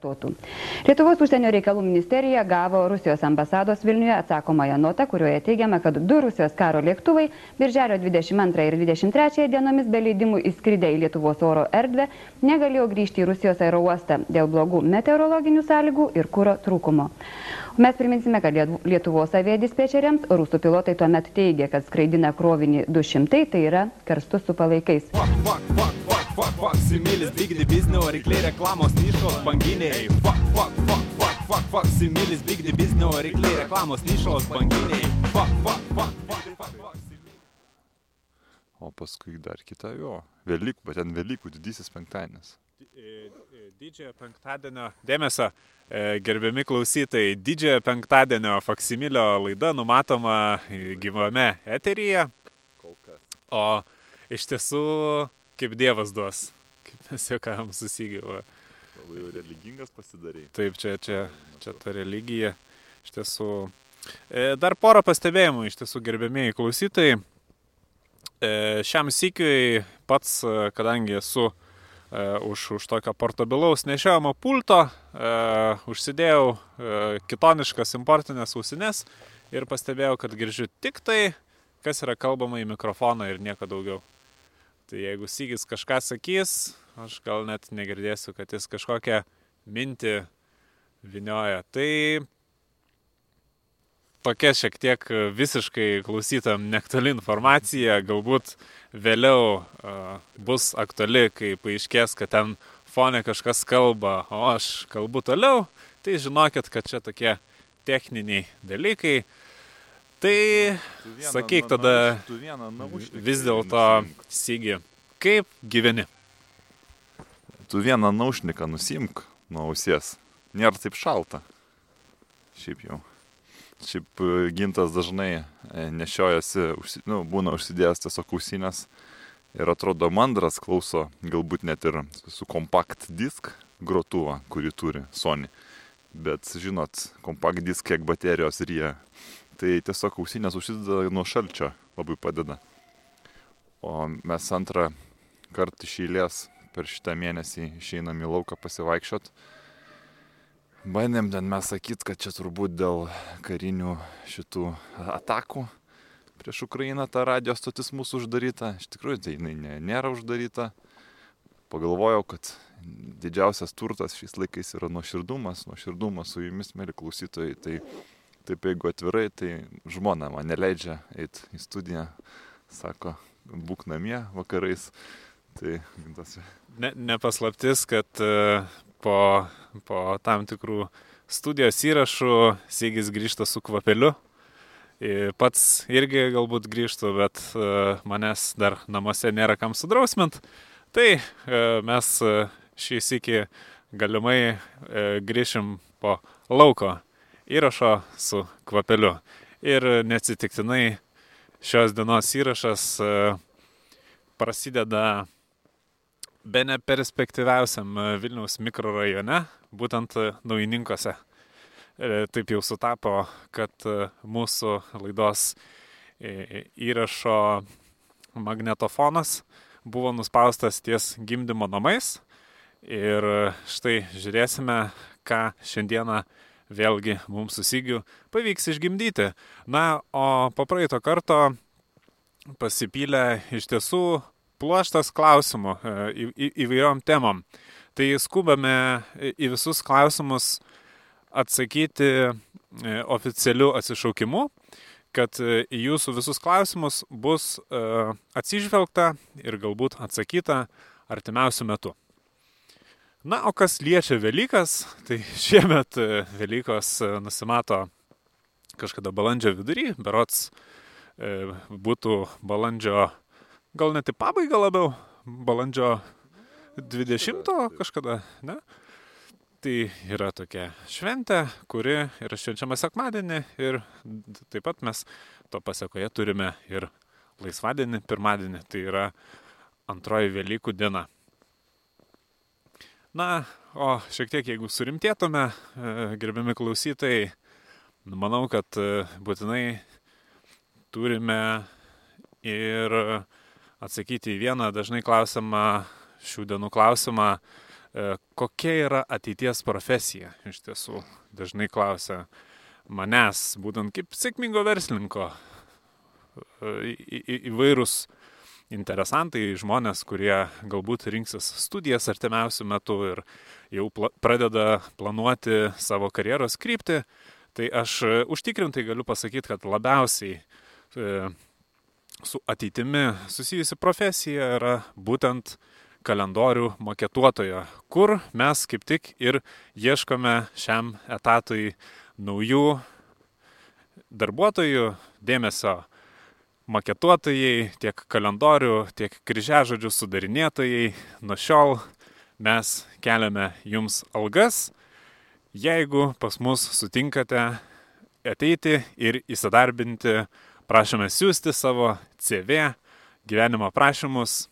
pasikartotų. Lietuvos užsienio reikalų ministerija gavo Rusijos ambasados Vilniuje atsakomąją notą, kurioje teigiama, kad du Rusijos karo lėktuvai birželio 22 ir 23 dienomis be leidimų įskridę į Lietuvos oro erdvę negalėjo grįžti į Rusijos aerouostą dėl blogų meteorologinių sąlygų ir kūro trūkumo. Mes priminsime, kad Lietuvos aviadispečeriams rusų pilotai tuomet teigė, kad skraidina krovinį 200, tai yra karstus su palaikais. Fuck, fuck, fuck, fuck, fuck, fuck, similis, bigni biznio, rykliai reklamos nišos banginiai. Fuck, fuck, fuck, fuck, fuck, fuck, similis, bigni biznio, rykliai reklamos nišos banginiai. Fuck, fuck, fuck, fuck, fuck, fuck. O paskui dar kita jo. Velykų, bet ten Velykų didysis penktadienis. Didžiojo penktadienio dėmesio E, gerbiami klausytojai, didžiojo penktadienio faksimilio laida numatoma gyvame eteryje. O iš tiesų, kaip Dievas duos, kaip mes juokavom susigyvo. Labai religingas pasidarė. Taip, čia, čia, čia ta religija. Iš tiesų. E, dar porą pastebėjimų, iš tiesų, gerbėmiai klausytojai. E, šiam sykiui pats, kadangi esu už, už tokio portabilaus nešiojamo pulto užsidėjau kitoniškas importinės ausinės ir pastebėjau, kad girdžiu tik tai, kas yra kalbama į mikrofoną ir nieko daugiau. Tai jeigu Sygis kažką sakys, aš gal net negirdėsiu, kad jis kažkokią mintį vinioja. Tai tokia šiek tiek visiškai klausytam neaktuali informacija, galbūt vėliau uh, bus aktuali, kai paaiškės, kad ten fone kažkas kalba, o aš kalbu toliau, tai žinokit, kad čia tokie techniniai dalykai. Tai sakyk tada vis dėlto Sygi, kaip gyveni? Tu vieną naušniką nusimk nuo ausies. Nėra taip šalta. Šiaip jau. Šiaip e, gintas dažnai e, nešiojasi, nu, būna užsidėjęs tiesiog ausinės ir atrodo mandras, klauso galbūt net ir su kompakt disk grotuvą, kurį turi Sony. Bet žinot, kompakt disk kiek baterijos ir jie. Tai tiesiog ausinės užsideda nuo šalčio, labai padeda. O mes antrą kartą iš eilės per šitą mėnesį išeinam į lauką pasivaikščiot Bandėm ten mes sakyt, kad čia turbūt dėl karinių šitų atakų prieš Ukrainą ta radio stotis mūsų uždaryta. Iš tikrųjų, tai jinai nė, nėra uždaryta. Pagalvojau, kad didžiausias turtas šiais laikais yra nuoširdumas, nuoširdumas su jumis, mėly klausytojai. Tai taip, jeigu atvirai, tai žmona man neleidžia eiti į studiją, sako, būk namie vakarais. Tai tas. Ne, nepaslaptis, kad uh, po, po tam tikrų studijos įrašų Sygis grįžta su kvapeliu. Pats irgi galbūt grįžtų, bet e, manęs dar namuose nėra kam sudrausmint. Tai e, mes e, šį sėkį galimai grįšim po lauko įrašo su kvapeliu. Ir neatsitiktinai šios dienos įrašas prasideda be ne perspektyviausiam e, Vilniaus mikrorajone, būtent e, naujininkose. E, taip jau sutapo, kad mūsų laidos įrašo magnetofonas buvo nuspaustas ties gimdymo namais. Ir štai žiūrėsime, ką šiandieną vėlgi mums susigiu pavyks išgimdyti. Na, o po praeito karto pasipylė iš tiesų pluoštas klausimų e, į, į, įvairiom temom. Tai skubame į visus klausimus atsakyti e, oficialiu atsišaukimu, kad e, į jūsų visus klausimus bus atsižvelgta ir galbūt atsakyta artimiausių metų. Na, o kas liečia Velykas, tai šiemet Velykos nusimato kažkada balandžio vidury, berots būtų balandžio gal net į pabaigą labiau, balandžio 20 kažkada, ne? Tai yra tokia šventė, kuri yra švenčiama sekmadienį ir taip pat mes to pasiekoje turime ir laisvadienį, pirmadienį, tai yra antroji Velykų diena. Na, o šiek tiek jeigu surimtėtume, e, gerbiami klausytojai, manau, kad e, būtinai turime ir atsakyti į vieną dažnai klausimą, šių dienų klausimą, e, kokia yra ateities profesija. Iš tiesų, dažnai klausia manęs, būtent kaip sėkmingo verslininko, įvairūs interesantai, žmonės, kurie galbūt rinksis studijas artimiausių metų ir jau pla pradeda planuoti savo karjeros kryptį, tai aš e, užtikrintai galiu pasakyti, kad labiausiai e, su ateitimi susijusi profesija yra būtent kalendorių maketuotojo, kur mes kaip tik ir ieškome šiam etatui naujų darbuotojų dėmesio maketuotojai, tiek kalendorių, tiek kryžiažodžių sudarinėtojai. Nuo šiol mes keliame jums algas, jeigu pas mus sutinkate ateiti ir įsidarbinti, prašome siūsti savo CV, gyvenimo prašymus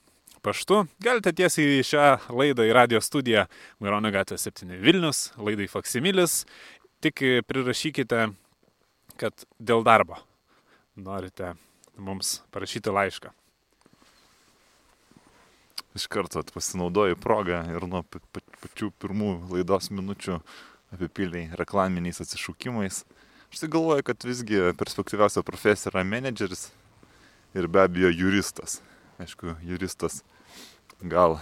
paštu. Galite tiesiai į šią laidą į radio studiją Maironio gatvė 7 Vilnius, laidai Faksimilis. Tik prirašykite, kad dėl darbo norite mums parašyti laišką. Iš karto pasinaudoju progą ir nuo pačių pirmų laidos minučių apipildai reklaminiais atsišūkimais. Aš tai galvoju, kad visgi perspektyviausia profesija yra menedžeris ir be abejo juristas. Aišku, juristas gal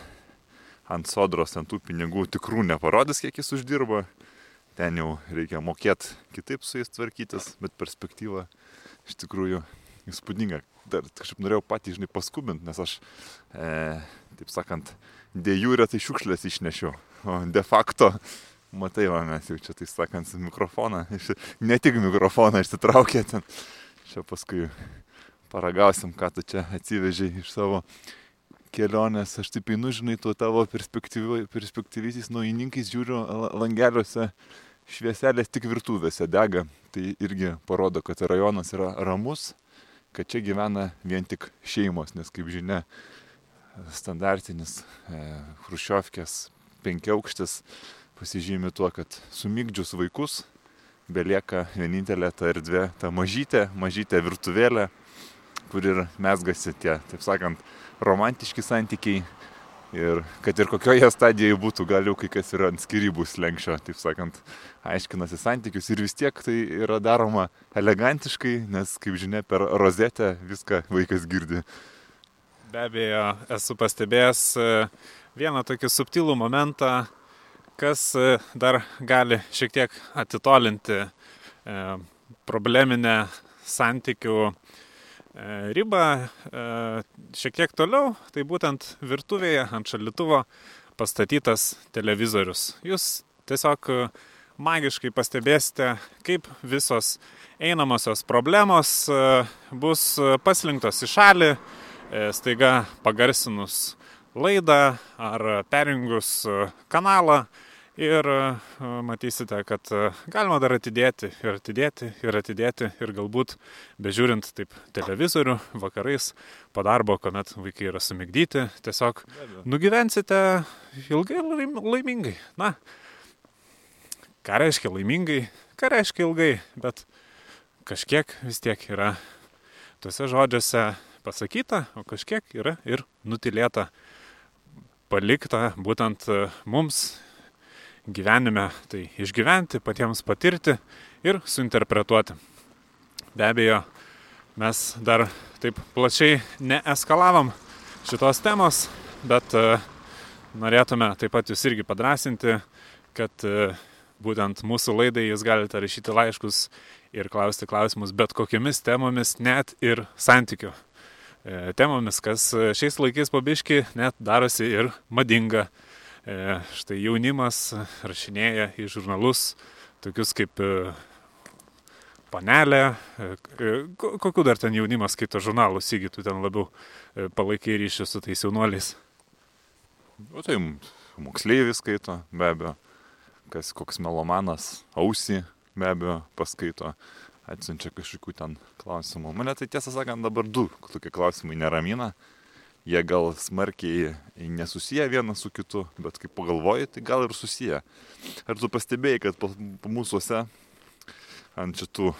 ant sodros, ant tų pinigų tikrų neparodys, kiek jis uždirba. Ten jau reikia mokėti kitaip su jais tvarkytis, bet perspektyva iš tikrųjų įspūdinga. Dar kažkaip norėjau patį, žinai, paskubinti, nes aš, e, taip sakant, dėjūrė tai šiukšlės išnešiau, o de facto, matai, va, mes jau čia, tai sakant, mikrofoną, ne tik mikrofoną išsitraukė ten. Čia paskui paragausim, ką tu čia atsivežiai iš savo kelionės. Aš taip einu, žinai, tuo tavo perspektyvysiais naujininkais žiūriu langeliuose švieselės tik virtuvėse dega. Tai irgi parodo, kad rajonas yra ramus kad čia gyvena vien tik šeimos, nes kaip žinia, standartinis e, Hruščiovkės penkiaukštis pasižymi tuo, kad sumygdžius vaikus belieka vienintelė ta erdvė, ta mažytė, mažytė virtuvėlė, kur ir mesgasi tie, taip sakant, romantiški santykiai Ir kad ir kokioje stadijoje būtų, gal jau kai kas yra ant skirybų slengščio, taip sakant, aiškinasi santykius ir vis tiek tai yra daroma elegantiškai, nes, kaip žinia, per rozetę viską vaikas girdi. Be abejo, esu pastebėjęs e, vieną tokį subtilų momentą, kas e, dar gali šiek tiek atitolinti e, probleminę santykių ribą e, šiek tiek toliau, tai būtent virtuvėje ant šalituvo pastatytas televizorius. Jūs tiesiog magiškai pastebėsite, kaip visos einamosios problemos e, bus paslinktos į šalį, staiga pagarsinus laidą ar perjungus kanalą Ir e, matysite, kad e, galima dar atidėti ir atidėti ir atidėti ir galbūt bežiūrint taip televizorių vakarais po darbo, kuomet vaikai yra sumigdyti, tiesiog nugyvensite ilgai ir laimingai. Na, ką reiškia laimingai, ką reiškia ilgai, bet kažkiek vis tiek yra tuose žodžiuose pasakyta, o kažkiek yra ir nutilėta, palikta būtent e, mums gyvenime tai išgyventi, patiems patirti ir suinterpretuoti. Be abejo, mes dar taip plačiai neeskalavom šitos temos, bet e, norėtume taip pat jūs irgi padrasinti, kad e, būtent mūsų laidai jūs galite rašyti laiškus ir klausti klausimus bet kokiamis temomis, net ir santykių e, temomis, kas šiais laikais pabiški net darosi ir madinga štai jaunimas rašinėja į žurnalus tokius kaip e, panelė, e, kokiu dar ten jaunimas skaito žurnalus, įgytų ten labiau palaikai ryšį su tais jaunuoliais. O tai moksleivis skaito, be abejo, kas koks melomanas, ausį be abejo paskaito, atsiunčia kažkokių ten klausimų. Mane tai tiesą sakant dabar du tokie klausimai neramina jie gal smarkiai nesusiję vienas su kitu, bet kai pagalvoji, tai gal ir susiję. Ar tu pastebėjai, kad mūsųse ant šitų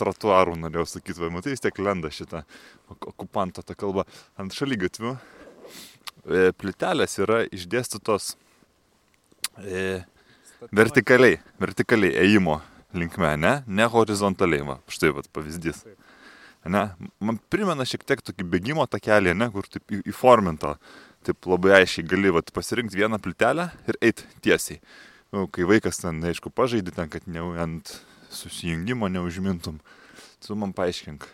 tratuarų, norėjau sakyti, va, matai, vis tiek lenda šitą okupanto tą kalbą, ant šalygatvių e, plytelės yra išdėstytos E, vertikaliai, vertikaliai ėjimo linkme, ne, ne horizontaliai, va, štai va pavyzdys. Ne, man primena šiek tiek tokį bėgimo takelį, ne, kur taip įforminta, taip labai aiškiai gali va, pasirinkti vieną plytelę ir eiti tiesiai. Nu, kai vaikas ten, aišku, pažaidė ten, kad ne ant susijungimo neužmintum, tu man paaiškink.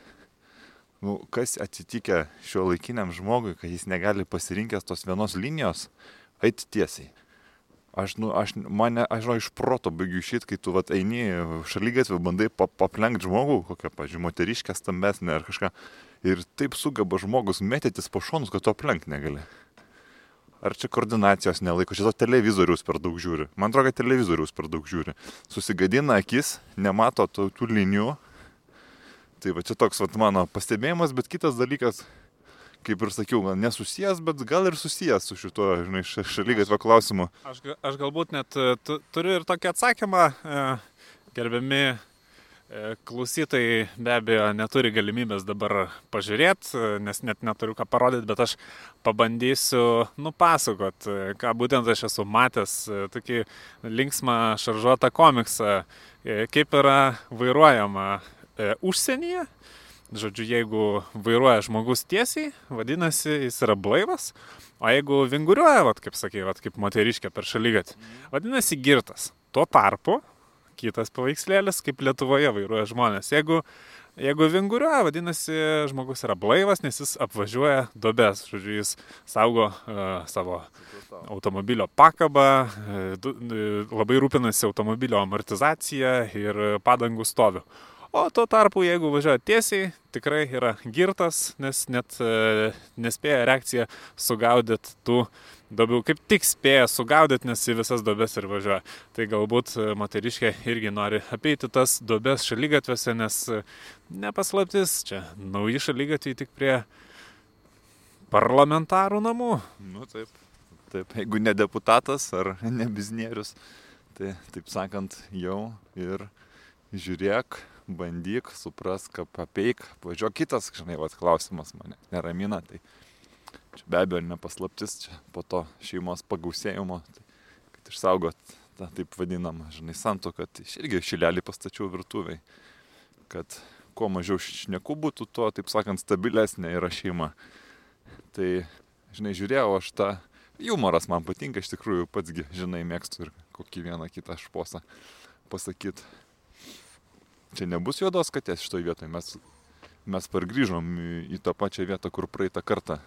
Nu, kas atsitikė šio laikiniam žmogui, kad jis negali pasirinkęs tos vienos linijos, eiti tiesiai. Aš, nu, aš, mane, aš žinau, iš proto baigiu išėti, kai tu vat, eini šalygatvį, bandai pa, paplenkti žmogų, kokią, pažiūrėjau, moteriškę stambesnę ar kažką. Ir taip sugeba žmogus mėtytis po šonus, kad tu aplenkti negali. Ar čia koordinacijos nelaiko, čia to televizoriaus per daug žiūri. Man atrodo, kad televizoriaus per daug žiūri. Susigadina akis, nemato tų, tų linijų. Tai va čia toks vat, mano pastebėjimas, bet kitas dalykas, kaip ir sakiau, gal nesusijęs, bet gal ir susijęs su šituo, žinai, šalygatvio klausimu. Aš, aš galbūt net e, tu, turiu ir tokį atsakymą, e, gerbiami e, klausytojai be abejo neturi galimybės dabar pažiūrėti, nes net neturiu ką parodyti, bet aš pabandysiu nupasakot, ką būtent aš esu matęs, tokį linksmą šaržuotą komiksą, kaip yra vairuojama užsienyje. Žodžiu, jeigu vairuoja žmogus tiesiai, vadinasi, jis yra blaivas, o jeigu vinguriuoja, vat, kaip sakė, vat, kaip moteriškė per šalygatį, vadinasi, girtas. Tuo tarpu, kitas paveikslėlis, kaip Lietuvoje vairuoja žmonės. Jeigu, jeigu vinguriuoja, vadinasi, žmogus yra blaivas, nes jis apvažiuoja dobes. Žodžiu, jis saugo uh, savo automobilio pakabą, e, labai rūpinasi automobilio amortizacija ir padangų stoviu. O tuo tarpu, jeigu važiuoja tiesiai, tikrai yra girtas, nes net e, nespėja reakcija sugaudyti tų duobių, kaip tik spėja sugaudyti, nes į visas duobes ir važiuoja. Tai galbūt e, moteriškė irgi nori apeiti tas duobes šalygatvėse, nes e, nepaslaptis, čia nauji šalygatviai tik prie parlamentarų namų. Nu taip. Taip, jeigu ne deputatas ar ne biznierius, tai taip sakant, jau ir žiūrėk, bandyk, suprask, apeik, važiuok kitas, žinai, vad klausimas mane neramina, tai čia be abejo nepaslaptis, čia po to šeimos pagausėjimo, tai, kad išsaugot tą taip vadinamą, žinai, santoką, tai irgi šilelį pastačiau virtuviai, kad kuo mažiau šnekų būtų, tuo, taip sakant, stabilesnė yra šeima. Tai, žinai, žiūrėjau aš tą Jumoras man patinka, iš tikrųjų patsgi, žinai, mėgstu ir kokį vieną kitą šposą pasakyti. Čia nebus juodos katės šitoje vietoje, mes, mes pargrįžom į, į tą pačią vietą, kur praeitą kartą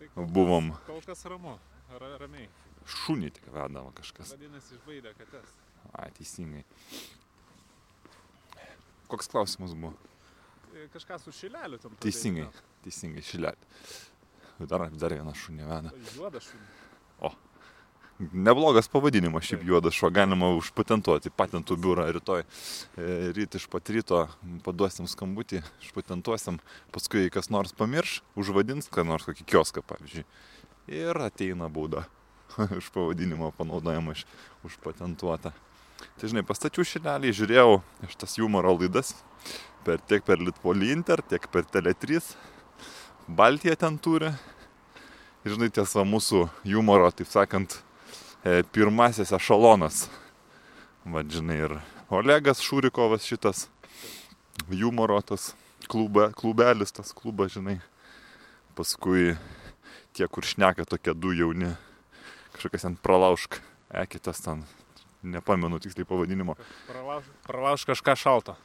Tai kol buvom. Kol kas ramu, ra, ramiai. Šunį tik vedama kažkas. Vadinasi, išbaidė kates. A, teisingai. Koks klausimas buvo? E, Kažką su šileliu tam. Teisingai, teisingai, šilelį. Dar, dar vieną šunį veda. Juodas šunį. Neblogas pavadinimas šiaip juodas šuo, galima užpatentuoti patentų biurą rytoj. E, Ryt iš pat ryto paduosim skambutį, išpatentuosim, paskui jei kas nors pamirš, užvadins, ką nors kokį kioską, pavyzdžiui. Ir ateina bauda už pavadinimo panaudojimą iš užpatentuotą. Tai žinai, pastačiau šilelį, žiūrėjau šitas humoro laidas, per, tiek per Lietpolį Inter, tiek per Tele3. Baltija ten turi. Ir žinai, tiesa, mūsų humoro, taip sakant, pirmasis ešalonas. Vadžinai ir Olegas Šurikovas šitas humoro tas klube, klubelis, tas klubas, žinai. Paskui tie, kur šneka tokie du jauni, kažkokias ten pralaušk, ekitas ten, nepamenu tiksliai pavadinimo. Pralauž, pralauž kažką šalto.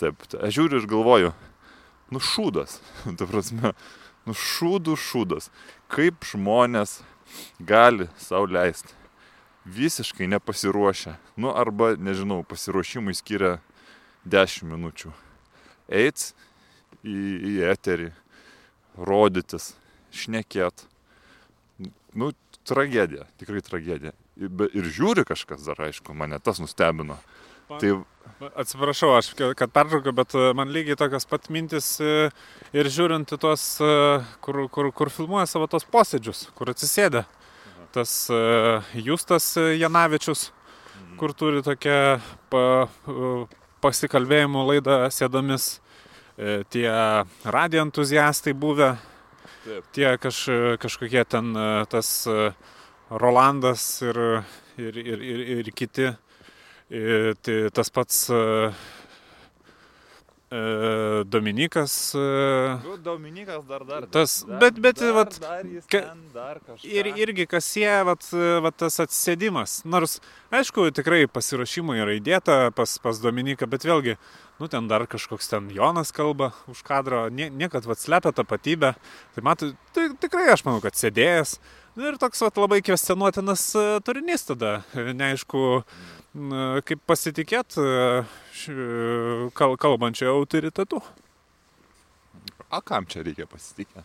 Taip, aš žiūriu ir galvoju, nu šūdas, ta prasme, nu šūdų šūdas. Kaip žmonės gali sau leisti visiškai nepasiruošę, nu arba, nežinau, pasiruošimui skiria 10 minučių. Eits į, į eterį, rodytis, šnekėt. Nu, tragedija, tikrai tragedija. Ir, ir žiūri kažkas dar, aišku, mane tas nustebino. Pa- Tai Atsiprašau, aš ka- kad pertraukiau, bet e, man lygiai tokios pat mintis e, ir žiūrint į tuos, e, kur, kur, kur filmuoja savo tos posėdžius, kur atsisėda. Tas e, Justas e, Janavičius, kur turi tokią pa, e, pasikalbėjimų laidą sėdomis. Tie radio entuziastai buvę, Taip. tie kaž, kažkokie ten tas Rolandas ir, ir, ir, ir, ir kiti. Ir, tai tas pats uh, Dominikas. Uh, Nu, Dominikas dar dar. Tas- dar, bet- bet, dar, vat, Dar, jis ka- ten, dar kažką. Ir irgi kas jie, vat, vat tas atsėdimas. Nors, aišku, tikrai pasiruošimai yra įdėta pas, pas Dominiką, bet vėlgi, nu ten dar kažkoks ten Jonas kalba už kadro, nie, niekad vat slepia tapatybę. Tai matai, tai tikrai aš manau, kad sėdėjęs. Nu, ir toks vat, labai kvestionuotinas e, turinys tada. Neaišku, n, kaip pasitikėt e, š- kal, kalbančio autoritetu. O kam čia reikia pasitikėti?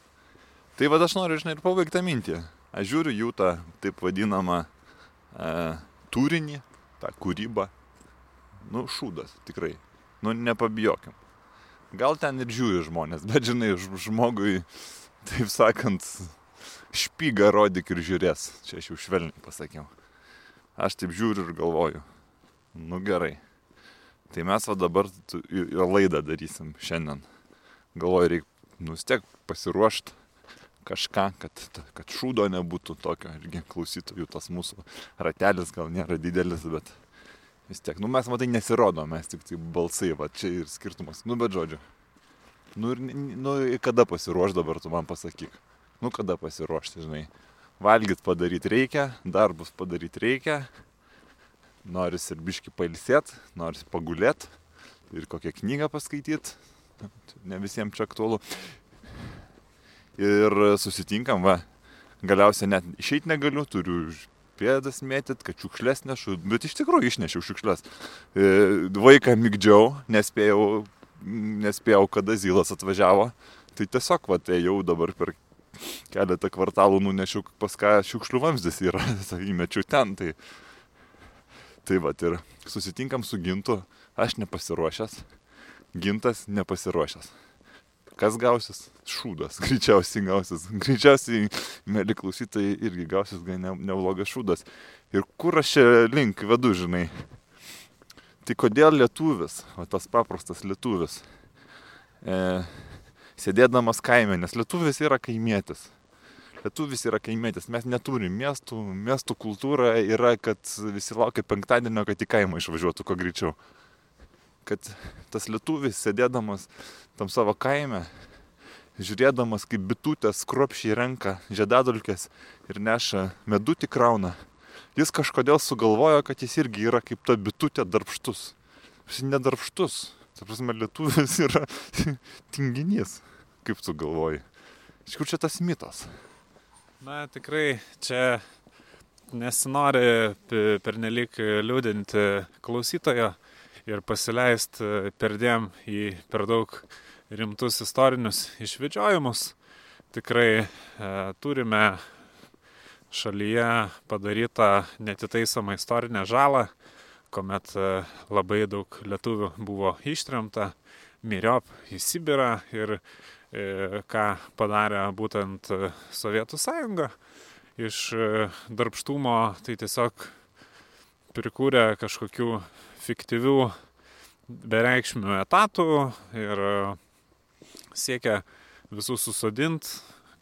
Tai vad aš noriu, žinai, ir pabaigti tą mintį. Aš žiūriu jų tą taip vadinamą e, turinį, tą kūrybą. Nu, šūdas, tikrai. Nu, nepabijokim. Gal ten ir žiūri žmonės, bet žinai, žmogui, taip sakant, špygą rodyk ir žiūrės. Čia aš jau švelniai pasakiau. Aš taip žiūriu ir galvoju. Nu gerai. Tai mes va dabar į laidą darysim šiandien galvoju, reikia nu vis tiek pasiruošti kažką, kad, kad šūdo nebūtų tokio, irgi klausytojų tas mūsų ratelis gal nėra didelis, bet vis tiek, nu mes matai nesirodom, mes tik tai balsai, va čia ir skirtumas, nu bet žodžiu. Nu ir nu, ir kada pasiruoš dabar tu man pasakyk. Nu kada pasiruošti, žinai. Valgyt padaryti reikia, darbus padaryti reikia, noris ir biški pailsėt, noris pagulėt ir kokią knygą paskaityti, ne visiems čia aktualu. Ir susitinkam, va, galiausiai net išeiti negaliu, turiu pėdas mėtyt, kad šiukšlės nešu, bet iš tikrųjų išnešiau šiukšlės. E, Vaiką mygdžiau, nespėjau, nespėjau, kada Zylas atvažiavo. Tai tiesiog, va, ėjau dabar per keletą kvartalų nunešiau, pas ką šiukšlių vamzdis yra, įmečiau ten. Tai, tai va, ir susitinkam su gintu, aš nepasiruošęs, gintas nepasiruošęs. Kas gausis? Šūdas. Greičiausiai gausis. Greičiausiai, mėly klausytojai, irgi gausis gan ne, neblogas šūdas. Ir kur aš čia link vedu, žinai? Tai kodėl lietuvis, o tas paprastas lietuvis, e, sėdėdamas kaime, nes lietuvis yra kaimėtis. Lietuvis yra kaimėtis, mes neturim miestų, miestų kultūra yra, kad visi laukia penktadienio, kad į kaimą išvažiuotų kuo greičiau. Kad tas lietuvis sėdėdamas tam savo kaime, žiūrėdamas, kaip bitutės kruopšiai renka žiedadulkės ir neša medutį krauna, jis kažkodėl sugalvojo, kad jis irgi yra kaip ta bitutė darbštus. Jis nedarbštus. Ta prasme, lietuvis yra tinginys. Kaip tu galvoji? Iš kur čia tas mitas? Na, tikrai čia nesinori pe- pernelyg liūdinti klausytojo ir pasileisti perdėm į per daug rimtus istorinius išvedžiojimus. Tikrai e, turime šalyje padarytą netitaisomą istorinę žalą, kuomet e, labai daug lietuvių buvo ištremta, miriop į Sibirą ir e, ką padarė būtent e, Sovietų sąjunga. Iš darbštumo tai tiesiog prikūrė kažkokių fiktyvių bereikšmių etatų ir siekia visus susodint,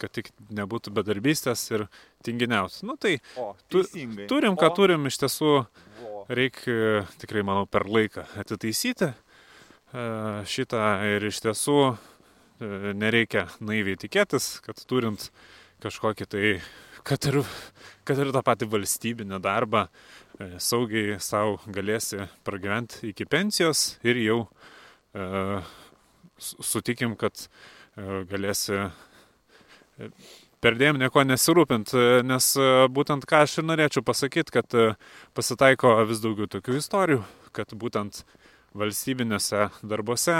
kad tik nebūtų bedarbystės ir tinginiausių. Nu tai O, teisingai. turim, ką O, turim, iš tiesų. Reikia tikrai, manau, per laiką atitaisyti e, šitą ir iš tiesų e, nereikia naiviai tikėtis, kad turint kažkokį tai, kad ir, kad ir tą patį valstybinį darbą, e, saugiai savo galėsi pragyventi iki pensijos ir jau e, su- sutikim, kad e, galėsi e, perdėm nieko nesirūpint, e, nes e, būtent ką aš ir norėčiau pasakyti, kad e, pasitaiko vis daugiau tokių istorijų, kad būtent valstybinėse darbuose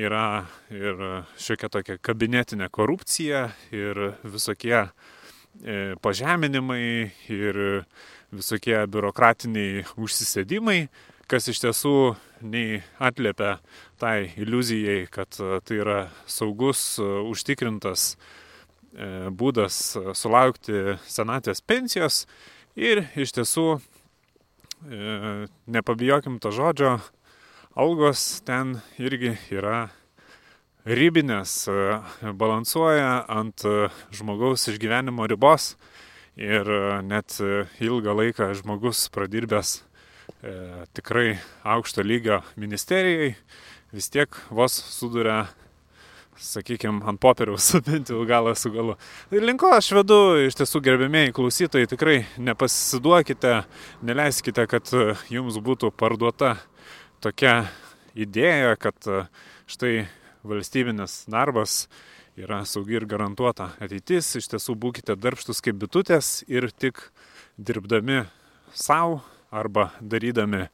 yra ir šiokia tokia kabinetinė korupcija ir visokie pažeminimai ir visokie biurokratiniai užsisėdimai, kas iš tiesų nei atliepia tai iliuzijai, kad tai yra saugus, užtikrintas būdas e, sulaukti senatvės pensijos ir iš tiesų, e, nepabijokim to žodžio, algos ten irgi yra ribinės, e, balansuoja ant žmogaus išgyvenimo ribos ir net ilgą laiką žmogus pradirbęs e, tikrai aukšto lygio ministerijai, vis tiek vos suduria sakykime, ant popieriaus, bent jau galą su galu. Ir tai linko aš vedu, iš tiesų gerbėmiai klausytojai, tikrai nepasiduokite, neleiskite, kad jums būtų parduota tokia idėja, kad štai valstybinis darbas yra saugi ir garantuota ateitis. Iš tiesų būkite darbštus kaip bitutės ir tik dirbdami savo arba darydami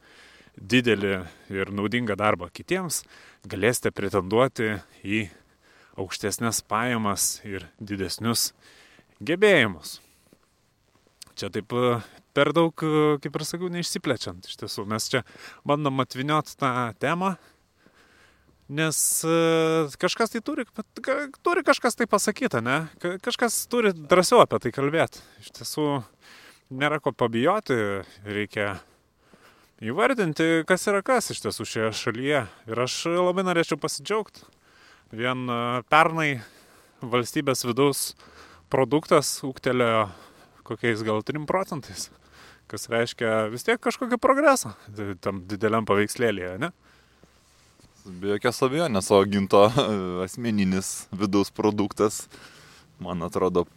didelį ir naudingą darbą kitiems, galėsite pretenduoti į aukštesnės pajamas ir didesnius gebėjimus. Čia taip e, per daug, e, kaip ir sakiau, neišsiplečiant iš tiesų. Mes čia bandom atviniot tą temą, nes e, kažkas tai turi, turi kažkas tai pasakyti, ne? Kažkas turi drąsiau apie tai kalbėti. Iš tiesų nėra ko pabijoti, reikia įvardinti, kas yra kas iš tiesų šioje šalyje. Ir aš labai norėčiau pasidžiaugti Vien e, pernai valstybės vidaus produktas ūktelėjo kokiais gal 3 procentais, kas reiškia vis tiek kažkokį progresą tam dideliam paveikslėlėje, ne? Be jokios abejonės, o ginto e, asmeninis vidaus produktas, man atrodo,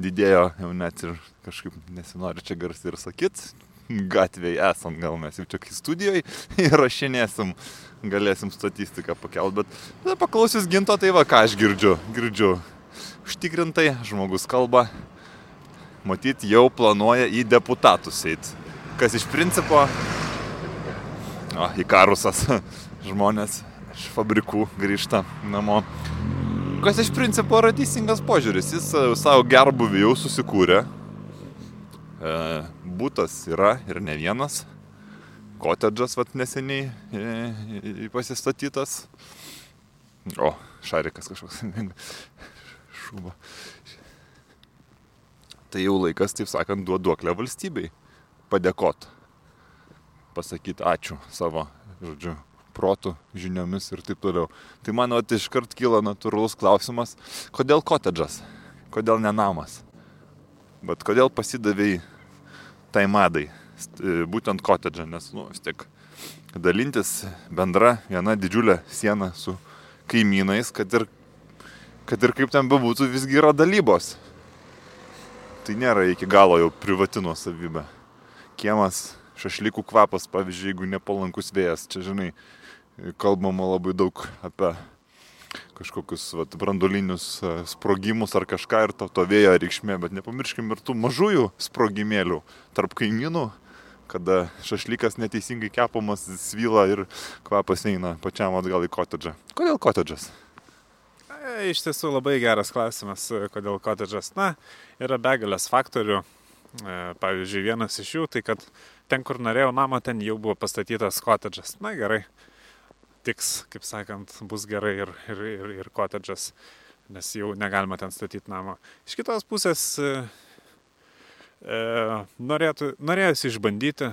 didėjo jau net ir kažkaip nesinori čia garsiai ir sakyt, gatvėje esant, gal mes jau čia kai studijoje įrašinėsim galėsim statistiką pakelt, bet, bet paklausius ginto, tai va ką aš girdžiu. Girdžiu užtikrintai, žmogus kalba, matyt, jau planuoja į deputatus eiti. Kas iš principo, o, į karusas žmonės iš fabrikų grįžta namo. Kas iš principo yra teisingas požiūris, jis e, savo gerbuvį jau susikūrė. E, būtas yra ir ne vienas kotedžas vat neseniai e, pasistatytas. O, šarikas kažkoks. Šuba. Tai jau laikas, taip sakant, duoduoklę valstybei. Padėkot. Pasakyti ačiū savo, žodžiu, protų, žiniomis ir taip toliau. Tai man vat iškart kyla natūralus klausimas, kodėl kotedžas, kodėl ne namas. Bet kodėl pasidavėjai tai madai, E, būtent kotedžą, nes, nu, vis tiek dalintis bendra viena didžiulė siena su kaimynais, kad ir, kad ir kaip ten bebūtų, visgi yra dalybos. Tai nėra iki galo jau privatino savybė. Kiemas, šašlikų kvapas, pavyzdžiui, jeigu nepalankus vėjas, čia žinai, kalbama labai daug apie kažkokius vat, brandolinius e, sprogimus ar kažką ir to, to vėjo reikšmė, bet nepamirškim ir tų mažųjų sprogimėlių tarp kaimynų, kada šašlykas neteisingai kepamas, svyla ir kvapas eina pačiam atgal į kotedžą. Kodėl kotedžas? E, iš tiesų labai geras klausimas, e, kodėl kotedžas. Na, yra begalės faktorių. E, pavyzdžiui, vienas iš jų, tai kad ten, kur norėjau namą, ten jau buvo pastatytas kotedžas. Na gerai, tiks, kaip sakant, bus gerai ir, ir, ir, ir kotedžas, nes jau negalima ten statyti namą. Iš kitos pusės E, norėtų, norėjusi išbandyti,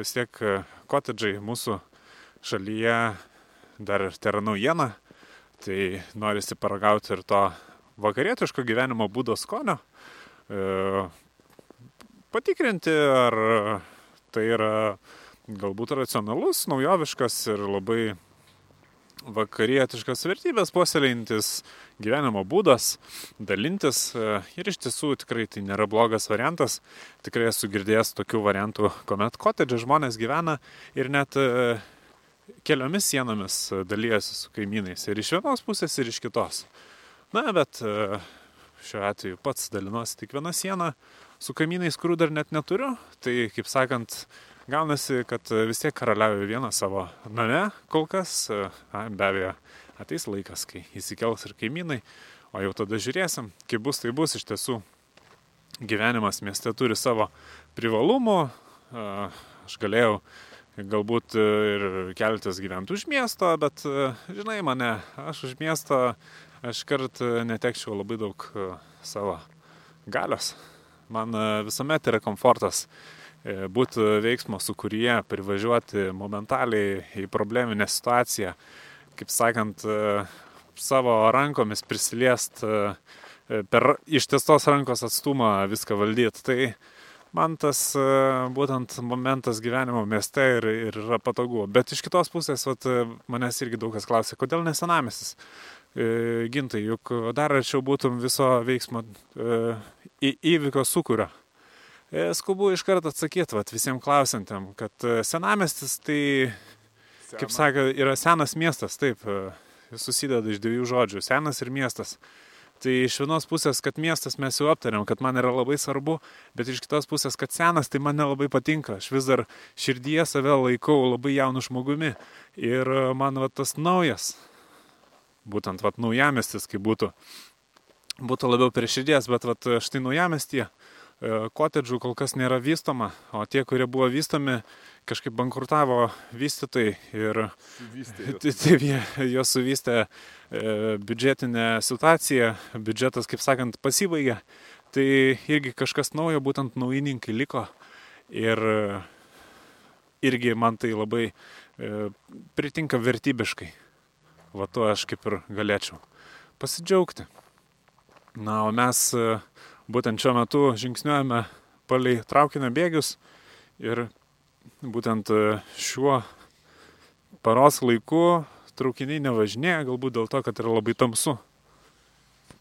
vis tiek e, kotedžai mūsų šalyje dar tai yra naujiena, tai norisi paragauti ir to vakarietiško gyvenimo būdo skonio, e, patikrinti, ar tai yra galbūt racionalus, naujoviškas ir labai vakarietiškas vertybės puoselėjantis gyvenimo būdas, dalintis e, ir iš tiesų tikrai tai nėra blogas variantas. Tikrai esu girdėjęs tokių variantų, kuomet kotedže žmonės gyvena ir net e, keliomis sienomis dalyjasi su kaimynais ir iš vienos pusės ir iš kitos. Na, bet e, šiuo atveju pats dalinuosi tik vieną sieną, su kaimynais, kurių dar net neturiu, tai kaip sakant, gaunasi, kad vis tiek karaliauju vieną savo name kol kas. Be abejo, ateis laikas, kai įsikels ir kaimynai, o jau tada žiūrėsim, kaip bus, tai bus iš tiesų. Gyvenimas mieste turi savo privalumų. Aš galėjau galbūt ir keltis gyventi už miesto, bet žinai mane, aš už miesto aš kart netekčiau labai daug savo galios. Man visuomet yra komfortas E, būti veiksmo sukūrėje, privažiuoti momentaliai į probleminę situaciją, kaip sakant, e, savo rankomis prisiliest e, e, per ištestos rankos atstumą viską valdyti. Tai man tas e, būtent momentas gyvenimo mieste ir, ir yra patogu. Bet iš kitos pusės, vat, manęs irgi daug kas klausė, kodėl nesenamestis? Gintai, juk dar arčiau būtum viso veiksmo įvykio sukūrio. Skubu iš karto atsakyti vat, visiems klausantėm, kad senamestis tai, Sena. kaip sakė, yra senas miestas, taip, susideda iš dviejų žodžių - senas ir miestas. Tai iš vienos pusės, kad miestas mes jau aptarėm, kad man yra labai svarbu, bet iš kitos pusės, kad senas, tai man nelabai patinka. Aš vis dar širdyje save laikau labai jaunu žmogumi. Ir man va, tas naujas, būtent va, naujamestis, kaip būtų, būtų labiau prie širdies, bet va, štai naujamestie kotedžų kol kas nėra vystoma, o tie, kurie buvo vystomi, kažkaip bankrutavo vystytojai ir taip jie juos suvystė e, biudžetinė situacija, biudžetas, kaip sakant, pasibaigė. Tai irgi kažkas naujo, būtent naujininkai liko ir irgi man tai labai e, pritinka vertybiškai. Va to aš kaip ir galėčiau pasidžiaugti. Na, o mes e, būtent šiuo metu žingsniuojame palei traukinio bėgius ir būtent e, šiuo paros laiku traukiniai nevažinėja, galbūt dėl to, kad yra labai tamsu.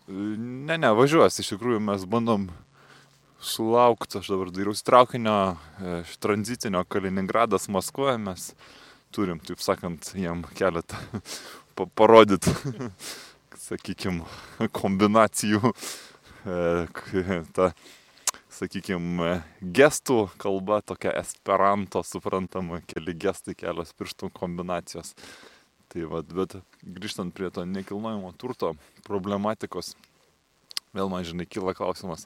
Ne, ne, važiuos, iš tikrųjų mes bandom sulaukti, aš dabar dairiausi traukinio, e, tranzitinio Kaliningradas Maskvoje, mes turim, taip sakant, jam keletą parodyti, sakykime, kombinacijų. E, ta sakykime, gestų kalba, tokia esperanto suprantama, keli gestai, kelios pirštų kombinacijos. Tai vad, bet grįžtant prie to nekilnojamo turto problematikos, vėl man žinai kyla klausimas,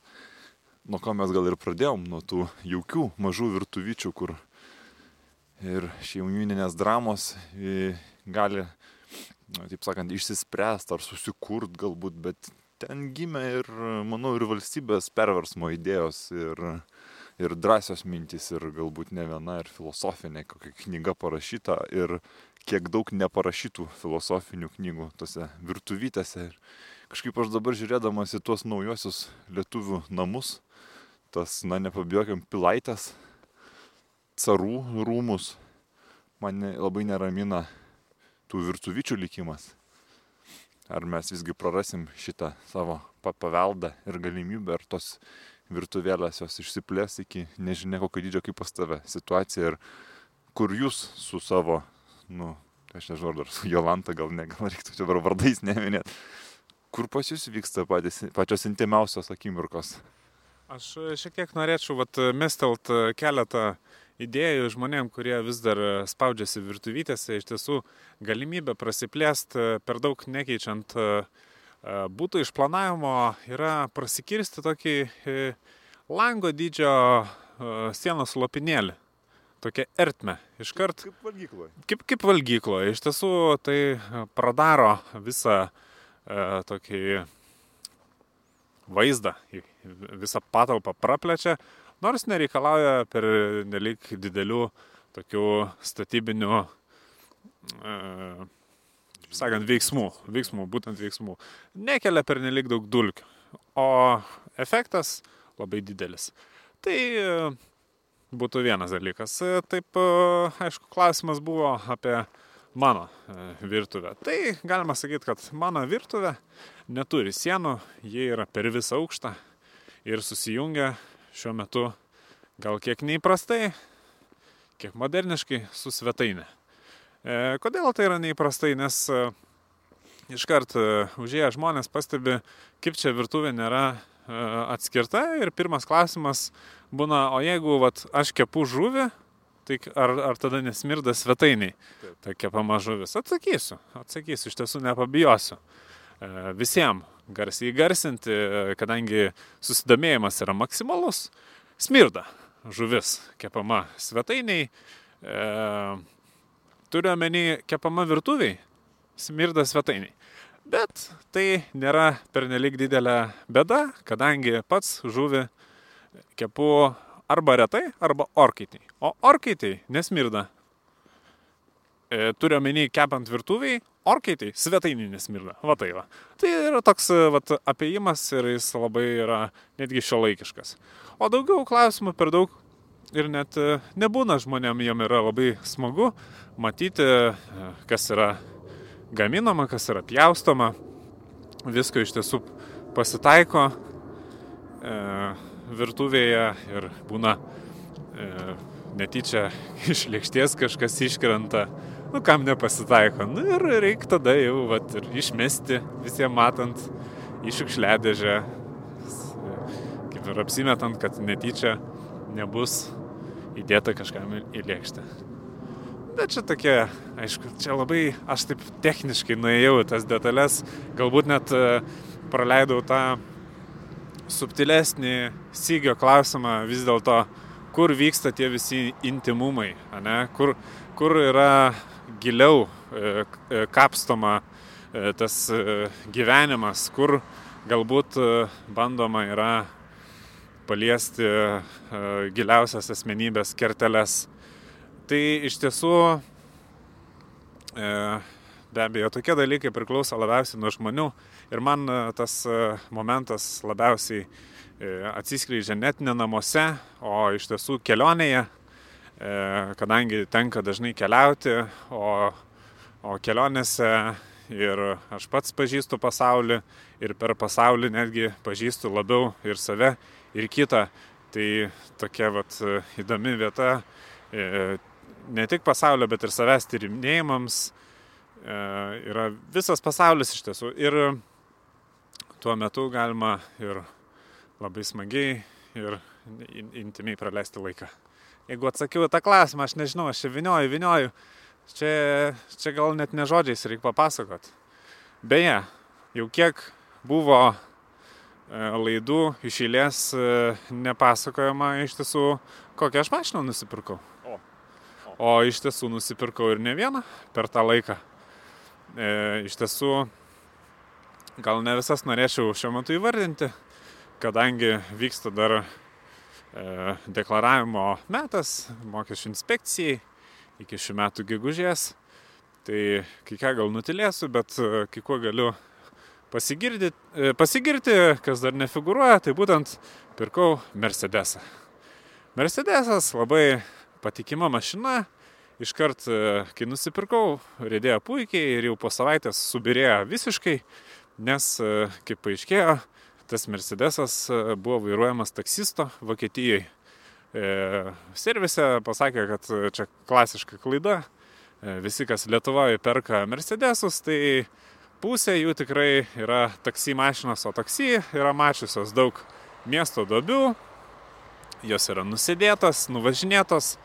nuo ko mes gal ir pradėjom, nuo tų jaukių mažų virtuvyčių, kur ir šeimininės dramos gali, na, taip sakant, išsispręsti ar susikurt galbūt, bet ten gimė ir, manau, ir valstybės perversmo idėjos, ir, ir drąsios mintys, ir galbūt ne viena, ir filosofinė kokia knyga parašyta, ir kiek daug neparašytų filosofinių knygų tose virtuvytėse. Ir kažkaip aš dabar žiūrėdamas į tuos naujosius lietuvių namus, tas, na, nepabijokim, pilaitės, carų rūmus, mane labai neramina tų virtuvyčių likimas ar mes visgi prarasim šitą savo paveldą ir galimybę, ar tos virtuvėlės jos išsiplės iki nežinia kokio dydžio kaip pas tave situacija ir kur jūs su savo, nu, aš nežinau, ar su Jolanta gal ne, gal reiktų čia dabar vardais neminėti, kur pas jūs vyksta patys, pačios intimiausios akimirkos. Aš šiek tiek norėčiau vat, mestelt keletą idėjų žmonėm, kurie vis dar e, spaudžiasi virtuvytėse, iš tiesų galimybė prasiplėsti e, per daug nekeičiant e, būtų išplanavimo yra prasikirsti tokį lango dydžio sienos lopinėlį. Tokia ertme. Iškart. Kaip valgykloje. Kaip, kaip valgykloje. Iš tiesų tai pradaro visą e, tokį vaizdą, visą patalpą praplečia, nors nereikalauja per nelik didelių tokių statybinių, e, sakant, veiksmų, veiksmų, būtent veiksmų. Nekelia per nelik daug dulkių, o efektas labai didelis. Tai e, būtų vienas dalykas. E, taip, e, aišku, klausimas buvo apie mano virtuvę. Tai galima sakyti, kad mano virtuvė neturi sienų, jie yra per visą aukštą ir susijungia šiuo metu gal kiek neįprastai, kiek moderniškai su svetainė. E, kodėl tai yra neįprastai? Nes e, iškart e, užėję žmonės pastebi, kaip čia virtuvė nėra e, atskirta ir pirmas klausimas būna, o jeigu vat, aš kepu žuvį, tai ar, ar tada nesmirda svetainiai ta kepama žuvis? Atsakysiu, atsakysiu, iš tiesų nepabijosiu. E, Visiems garsiai garsinti, kadangi susidomėjimas yra maksimalus, smirda žuvis kepama svetainiai, e, turiu omeny kepama virtuviai, smirda svetainiai. Bet tai nėra pernelik didelė bėda, kadangi pats žuvį kepu arba retai, arba orkaitiniai. O orkaitiniai nesmirda. E, turiu omeny kepant virtuviai, orkai tai svetaininis smirda. Va tai va. Tai yra toks vat, apėjimas ir jis labai yra netgi šio laikiškas. O daugiau klausimų per daug ir net nebūna žmonėm, jam yra labai smagu matyti, kas yra gaminama, kas yra pjaustoma. Visko iš tiesų pasitaiko e, virtuvėje ir būna e, netyčia iš lėkštės kažkas iškrenta, nu kam nepasitaiko. Nu ir reikia tada jau vat, ir išmesti visiems matant į šiukšliadėžę, kaip ir apsimetant, kad netyčia nebus įdėta kažkam į lėkštę. Bet čia tokie, aišku, čia labai, aš taip techniškai nuėjau tas detalės, galbūt net e, praleidau tą subtilesnį sygio klausimą vis dėlto, kur vyksta tie visi intimumai, ne? Kur, kur yra giliau e, e, kapstoma tas gyvenimas, kur galbūt bandoma yra paliesti giliausias asmenybės kerteles. Tai iš tiesų, e, be abejo, tokie dalykai priklauso labiausiai nuo žmonių ir man e, tas e, momentas labiausiai atsiskleidžia net ne namuose, o iš tiesų kelionėje, kadangi tenka dažnai keliauti, o, o kelionėse ir aš pats pažįstu pasaulį ir per pasaulį netgi pažįstu labiau ir save, ir kitą. Tai tokia vat įdomi vieta ne tik pasaulio, bet ir savęs tyrinėjimams e, yra visas pasaulis iš tiesų. Ir tuo metu galima ir labai smagiai ir intimiai praleisti laiką. Jeigu atsakiau tą klausimą, aš nežinau, aš čia vinioju, vinioju. Čia, čia gal net ne žodžiais reikia papasakot. Beje, jau kiek buvo e, laidų iš eilės e, nepasakojama iš tiesų, kokią aš mašiną nusipirkau. O iš tiesų nusipirkau ir ne vieną per tą laiką. E, iš tiesų, gal ne visas norėčiau šiuo metu įvardinti, kadangi vyksta dar deklaravimo metas mokesčių inspekcijai iki šių metų gegužės. Tai kai ką gal nutilėsiu, bet e, kai kuo galiu e, pasigirti, kas dar nefiguruoja, tai būtent pirkau Mercedesą. Mercedesas labai patikima mašina. Iškart, e, kai nusipirkau, rėdėjo puikiai ir jau po savaitės subirėjo visiškai, nes, e, kaip paaiškėjo, tas Mercedesas e, buvo vairuojamas taksisto Vokietijoje. Servise pasakė, kad čia klasiška klaida. Visi, kas Lietuvoje perka Mercedesus, tai pusė jų tikrai yra taksi mašinos, o taksi yra mačiusios daug miesto dobių, jos yra nusidėtos, nuvažinėtos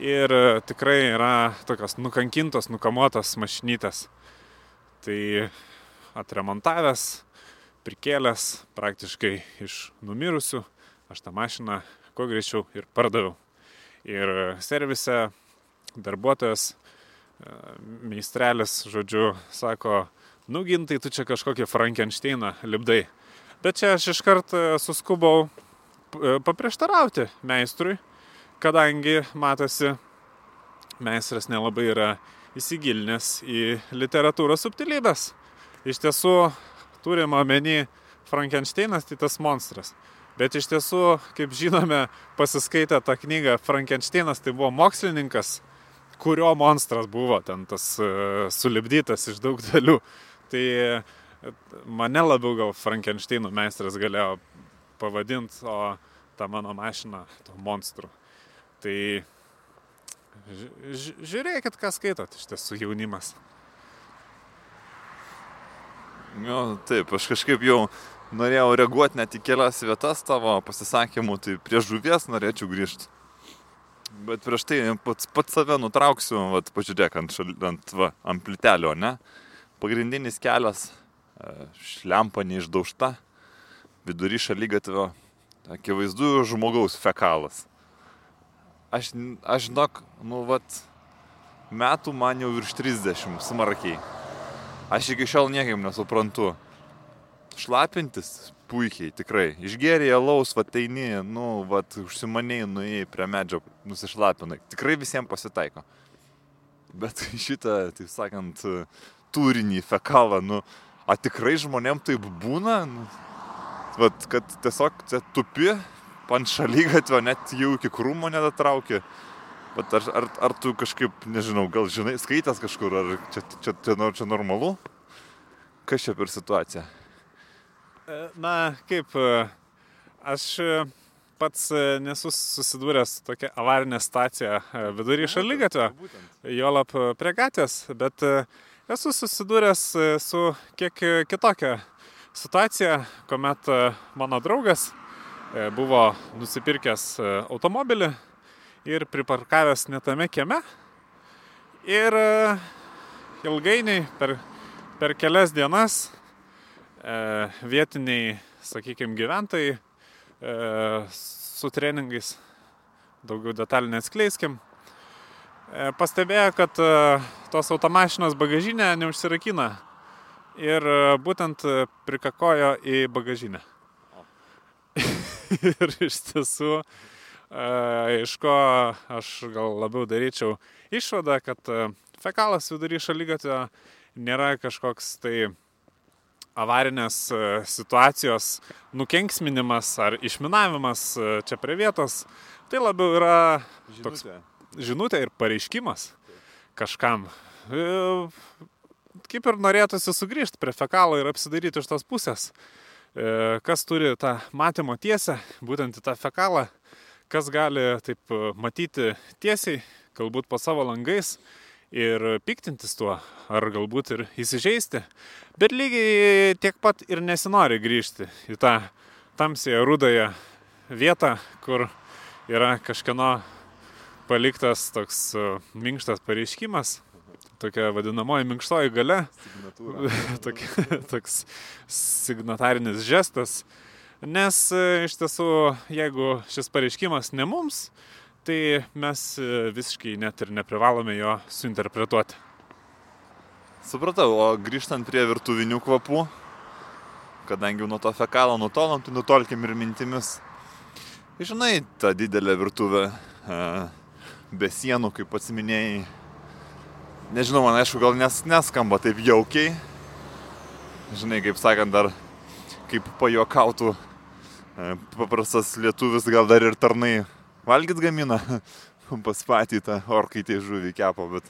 ir e, tikrai yra tokios nukankintos, nukamuotos mašinytės. Tai atremontavęs, prikėlęs praktiškai iš numirusių, aš tą mašiną kuo greičiau ir pardaviau. Ir servise darbuotojas, e, meistrelis, žodžiu, sako, nugintai tu čia kažkokį Frankensteiną lipdai. Bet čia aš iškart e, suskubau paprieštarauti meistrui, kadangi matosi, meistras nelabai yra įsigilinęs į literatūros subtilybės. Iš tiesų, turime omeny Frankensteinas, tai tas monstras. Bet iš tiesų, kaip žinome, pasiskaitę tą knygą Frankensteinas, tai buvo mokslininkas, kurio monstras buvo ten tas uh, sulibdytas iš daug dalių. Tai mane labiau gal Frankensteino meistras galėjo pavadinti, o tą mano mašiną to monstru. Tai žiūrėkit, ką skaitot iš tiesų jaunimas. Jo, taip, aš kažkaip jau norėjau reaguoti net į kelias vietas tavo pasisakymų, tai prie žuvies norėčiau grįžti. Bet prieš tai pats, pats save nutrauksiu, vat, pažiūrėk ant, šal, ant va, amplitelio, ne? Pagrindinis kelias, e, šlempa neišdaužta, vidury šalygatvio, akivaizdu žmogaus fekalas. Aš, aš žinok, nu vat, metų man jau virš 30 smarkiai. Aš iki šiol niekaip nesuprantu. Šlapintis puikiai, tikrai. Išgėrė alaus, va teini, nu, va, užsimaniai, nuėjai prie medžio, nusišlapinai. Tikrai visiems pasitaiko. Bet šitą, taip sakant, turinį fekalą, nu, a tikrai žmonėm taip būna, nu, vat, kad tiesiog tupi ant šalygatvio, net jau iki krūmo nedatrauki. Bet ar, ar, ar tu kažkaip, nežinau, gal žinai, skaitęs kažkur, ar čia, čia, čia, čia normalu? Kas čia per situacija? E, na, kaip, e, aš e, pats nesu susidūręs su tokia avarinė stacija vidury šalygatvio, juolap prie gatvės, bet esu susidūręs su kiek kitokia situacija, kuomet mano draugas buvo nusipirkęs automobilį ir priparkavęs netame kieme. Ir e, ilgainiui per, per kelias dienas vietiniai, sakykime, gyventojai su treningais, daugiau detalių neatskleiskim, pastebėjo, kad tos automašinos bagažinė neužsirakina ir būtent prikakojo į bagažinę. ir iš tiesų, iš ko aš gal labiau daryčiau išvadą, kad fekalas vidury šalygatvio nėra kažkoks tai avarinės situacijos nukenksminimas ar išminavimas čia prie vietos. Tai labiau yra toks žinutė ir pareiškimas kažkam. E, kaip ir norėtųsi sugrįžti prie fekalo ir apsidaryti iš tos pusės. E, kas turi tą matymo tiesę, būtent į tą fekalą, kas gali taip e, matyti tiesiai, galbūt po savo langais ir piktintis tuo, ar galbūt ir įsižeisti, bet lygiai tiek pat ir nesinori grįžti į tą tamsėje rudąją vietą, kur yra kažkieno paliktas toks e, minkštas pareiškimas, tokia vadinamoji minkštoji gale, tokia, toks signatarinis žestas, nes e, iš tiesų, jeigu šis pareiškimas ne mums, tai mes e, visiškai net ir neprivalome jo suinterpretuoti. Supratau, o grįžtant prie virtuvinių kvapų, kadangi nuo to fekalo nutolom, tai nutolkim ir mintimis. Žinai, ta didelė virtuvė, e, be sienų, kaip pats minėjai, nežinau, man aišku, gal nes, neskamba taip jaukiai. Žinai, kaip sakant, dar kaip pajuokautų e, paprastas lietuvis, gal dar ir tarnai valgyt gamina pas patį tą orkaitį žuvį kepo, bet,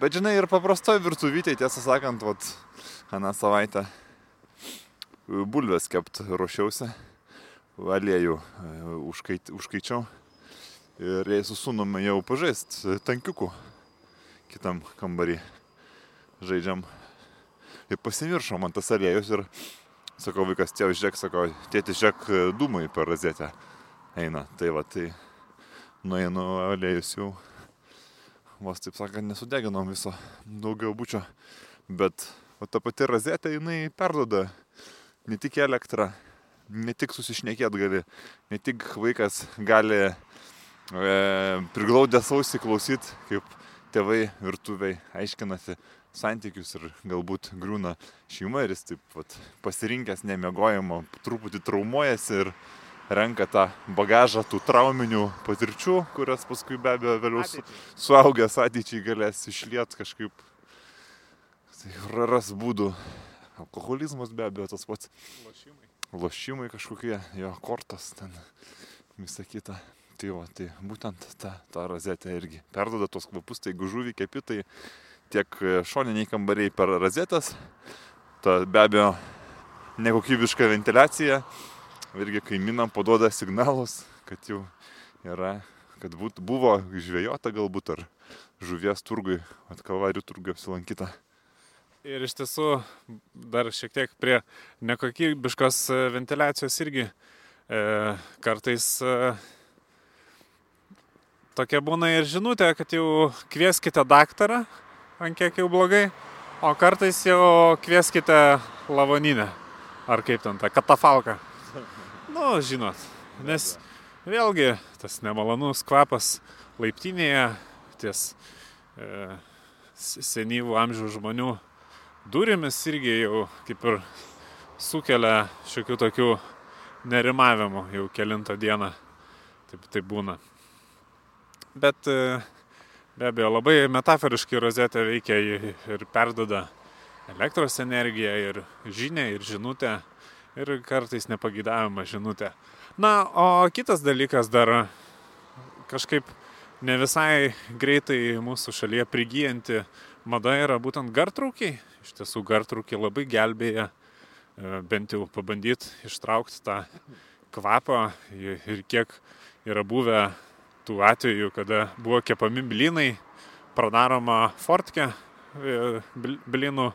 bet žinai, ir paprastoji virtuvytė, tiesą sakant, vat, aną savaitę bulvės kept ruošiausi, aliejų e, užkait, užkaičiau ir jai su sunumi jau pažaist tankiukų kitam kambarį žaidžiam. Ir pasimiršo man tas aliejus ir sakau, vaikas, tėvas, žiūrėk, sako, tėti, žiūrėk, dūmai per rozetę eina. Tai va, tai nueinu aliejus jau, vos taip sakant, nesudeginom viso daugiau bučio, bet o ta pati rozetė, jinai perdoda ne tik elektrą, ne tik susišnekėt gali, ne tik vaikas gali e, priglaudęs ausį klausyti, kaip tėvai virtuviai aiškinasi santykius ir galbūt griūna šeima ir jis taip vat, pasirinkęs nemiegojimo, truputį traumuojasi ir renka tą bagažą tų trauminių patirčių, kurias paskui be abejo vėliau su, suaugęs ateičiai galės išliet kažkaip. Tai ras būdų. Alkoholizmas be abejo tas pats. Lošimai. Lošimai kažkokie, jo kortos ten, visą kitą. Tai va, tai būtent ta, ta rozetė irgi perdoda tos kvapus, tai jeigu žuvį kepi, tai tiek šoniniai kambariai per rozetės, ta be abejo nekokybiška ventiliacija, irgi kaimynam paduoda signalus, kad jau yra, kad būt, buvo žvėjota galbūt ar žuvies turgui, atkalvarių turgui apsilankyta. Ir iš tiesų dar šiek tiek prie nekokybiškos ventiliacijos irgi e, kartais e, tokia būna ir žinutė, kad jau kvieskite daktarą, ant kiek jau blogai, o kartais jau kvieskite lavoninę, ar kaip ten, tą katafalką. Nu, žinot, nes vėlgi tas nemalonus kvapas laiptinėje ties e, senyvų amžių žmonių durimis irgi jau kaip ir sukelia šiokių tokių nerimavimų jau kilintą dieną. Taip, taip būna. Bet e, be abejo labai metaforiškai rozetė veikia ir perdoda elektros energiją, ir žinę, ir žinutę, ir kartais nepagydavimą žinutę. Na, o kitas dalykas dar kažkaip ne visai greitai mūsų šalyje prigyjanti mada yra būtent gartraukiai. Iš tiesų gartraukiai labai gelbėja e, bent jau pabandyti ištraukti tą kvapą ir kiek yra buvę tų atvejų, kada buvo kepami blinai, pradaroma fortkė e, blinų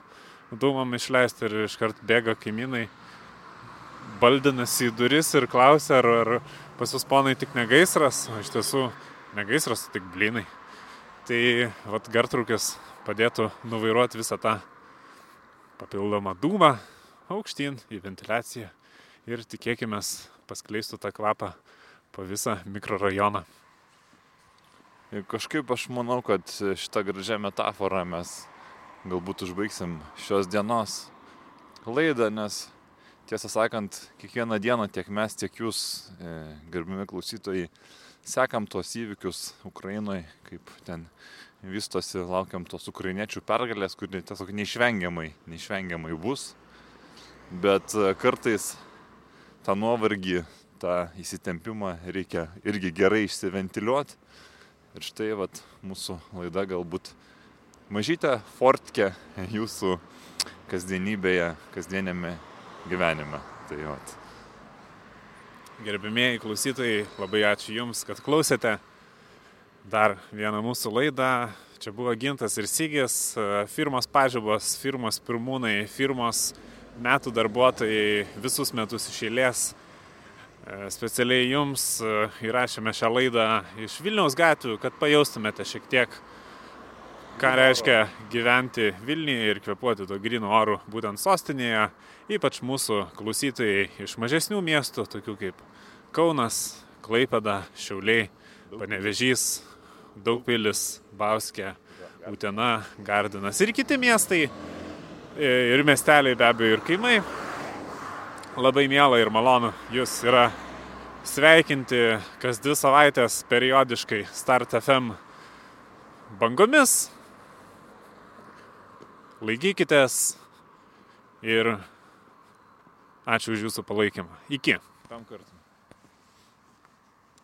dūmam išleisti ir iškart bėga kaimynai, baldinasi į duris ir klausia, ar, ar pas jūs ponai tik negaisras, o iš tiesų negaisras, tik blinai. Tai vat gartrukis padėtų nuvairuoti visą tą papildomą dūmą aukštyn į ventiliaciją ir tikėkime paskleistų tą kvapą po visą mikrorajoną. Kažkaip aš manau, kad šitą gražią metaforą mes galbūt užbaigsim šios dienos laidą, nes tiesą sakant, kiekvieną dieną tiek mes, tiek jūs, e, gerbimi klausytojai, sekam tuos įvykius Ukrainoje, kaip ten vystosi, laukiam tos ukrainiečių pergalės, kuri tiesiog neišvengiamai, neišvengiamai bus. Bet e, kartais tą nuovargį, tą įsitempimą reikia irgi gerai išsiventiliuoti. Ir štai vat, mūsų laida galbūt mažytė fortkė jūsų kasdienybėje, kasdienėme gyvenime. Tai vat. Gerbimieji klausytojai, labai ačiū Jums, kad klausėte dar vieną mūsų laidą. Čia buvo gintas ir sygis, firmos pažybos, firmos pirmūnai, firmos metų darbuotojai visus metus iš eilės. Specialiai jums įrašėme šią laidą iš Vilniaus gatvių, kad pajaustumėte šiek tiek, ką reiškia gyventi Vilniuje ir kvepuoti to grino oru būtent sostinėje, ypač mūsų klausytojai iš mažesnių miestų, tokių kaip Kaunas, Klaipeda, Šiauliai, Panevežys, Daugpilis, Bauskė, Utena, Gardinas ir kiti miestai, e, ir miesteliai be abejo, ir kaimai. Labai miela ir malonu jūs yra sveikinti kas dvi savaitės periodiškai Start FM bangomis. Laikykitės ir ačiū už jūsų palaikymą. Iki. Tam kartui.